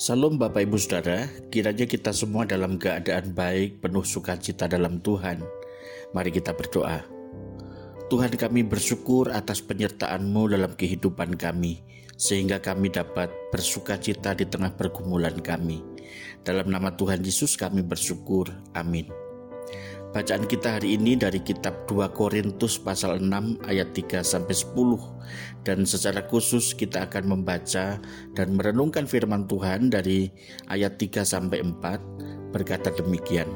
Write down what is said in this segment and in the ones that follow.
Salam Bapak Ibu Saudara, kiranya kita semua dalam keadaan baik, penuh sukacita dalam Tuhan. Mari kita berdoa. Tuhan kami bersyukur atas penyertaan-Mu dalam kehidupan kami, sehingga kami dapat bersukacita di tengah pergumulan kami. Dalam nama Tuhan Yesus kami bersyukur. Amin. Bacaan kita hari ini dari kitab 2 Korintus pasal 6 ayat 3 sampai 10 dan secara khusus kita akan membaca dan merenungkan firman Tuhan dari ayat 3 sampai 4 berkata demikian.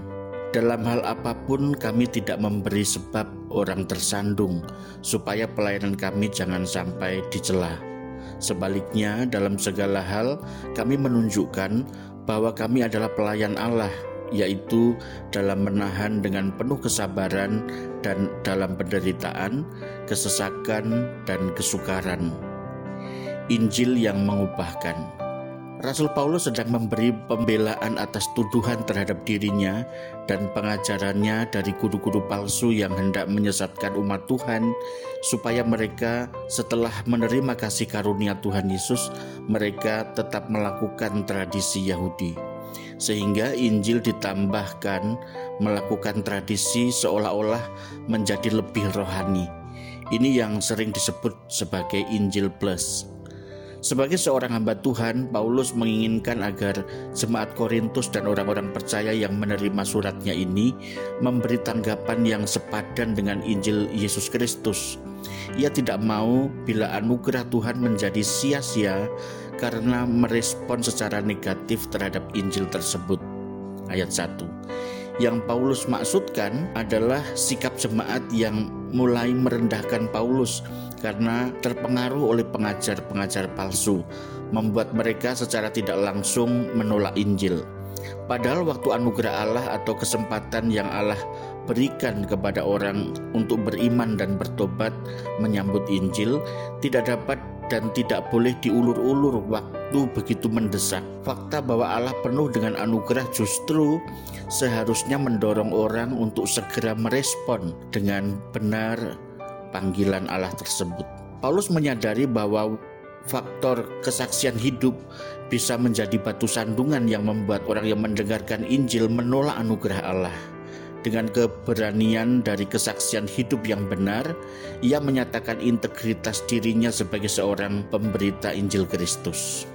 Dalam hal apa pun kami tidak memberi sebab orang tersandung supaya pelayanan kami jangan sampai dicela. Sebaliknya dalam segala hal kami menunjukkan bahwa kami adalah pelayan Allah yaitu dalam menahan dengan penuh kesabaran dan dalam penderitaan, kesesakan, dan kesukaran. Injil yang mengubahkan. Rasul Paulus sedang memberi pembelaan atas tuduhan terhadap dirinya dan pengajarannya dari guru-guru palsu yang hendak menyesatkan umat Tuhan supaya mereka setelah menerima kasih karunia Tuhan Yesus mereka tetap melakukan tradisi Yahudi sehingga Injil ditambahkan melakukan tradisi seolah-olah menjadi lebih rohani. Ini yang sering disebut sebagai Injil Plus. Sebagai seorang hamba Tuhan, Paulus menginginkan agar jemaat Korintus dan orang-orang percaya yang menerima suratnya ini memberi tanggapan yang sepadan dengan Injil Yesus Kristus. Ia tidak mau bila anugerah Tuhan menjadi sia-sia karena merespon secara negatif terhadap Injil tersebut. Ayat 1. Yang Paulus maksudkan adalah sikap jemaat yang mulai merendahkan Paulus karena terpengaruh oleh pengajar-pengajar palsu, membuat mereka secara tidak langsung menolak Injil. Padahal waktu anugerah Allah atau kesempatan yang Allah berikan kepada orang untuk beriman dan bertobat menyambut Injil tidak dapat dan tidak boleh diulur-ulur waktu begitu mendesak. Fakta bahwa Allah penuh dengan anugerah justru seharusnya mendorong orang untuk segera merespon dengan benar panggilan Allah tersebut. Paulus menyadari bahwa faktor kesaksian hidup bisa menjadi batu sandungan yang membuat orang yang mendengarkan Injil menolak anugerah Allah. Dengan keberanian dari kesaksian hidup yang benar, ia menyatakan integritas dirinya sebagai seorang pemberita Injil Kristus.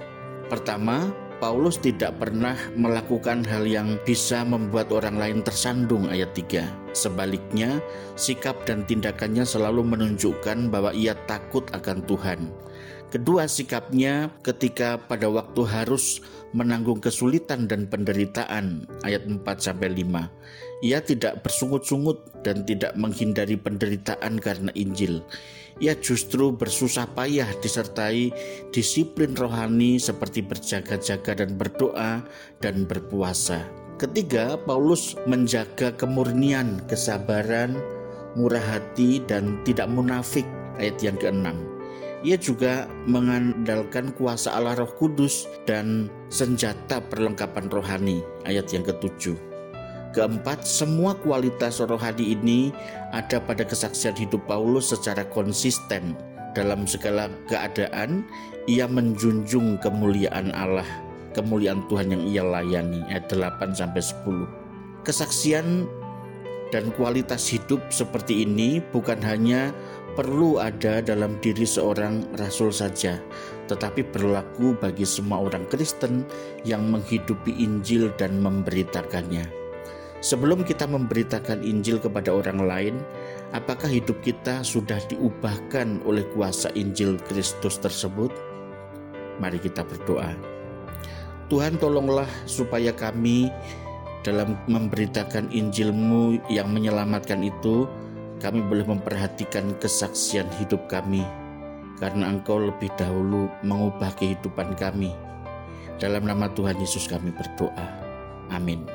Pertama, Paulus tidak pernah melakukan hal yang bisa membuat orang lain tersandung ayat 3. Sebaliknya, sikap dan tindakannya selalu menunjukkan bahwa ia takut akan Tuhan. Kedua, sikapnya ketika pada waktu harus menanggung kesulitan dan penderitaan ayat 4 sampai 5. Ia tidak bersungut-sungut dan tidak menghindari penderitaan karena Injil ia justru bersusah payah disertai disiplin rohani seperti berjaga-jaga dan berdoa dan berpuasa. Ketiga, Paulus menjaga kemurnian, kesabaran, murah hati, dan tidak munafik. Ayat yang keenam. Ia juga mengandalkan kuasa Allah Roh Kudus dan senjata perlengkapan rohani. Ayat yang ketujuh. Keempat, semua kualitas rohani ini ada pada kesaksian hidup Paulus secara konsisten. Dalam segala keadaan, ia menjunjung kemuliaan Allah, kemuliaan Tuhan yang ia layani. Ayat 8 sampai 10. Kesaksian dan kualitas hidup seperti ini bukan hanya perlu ada dalam diri seorang rasul saja, tetapi berlaku bagi semua orang Kristen yang menghidupi Injil dan memberitakannya. Sebelum kita memberitakan Injil kepada orang lain, apakah hidup kita sudah diubahkan oleh kuasa Injil Kristus tersebut? Mari kita berdoa. Tuhan tolonglah supaya kami dalam memberitakan Injilmu yang menyelamatkan itu, kami boleh memperhatikan kesaksian hidup kami, karena Engkau lebih dahulu mengubah kehidupan kami. Dalam nama Tuhan Yesus kami berdoa. Amin.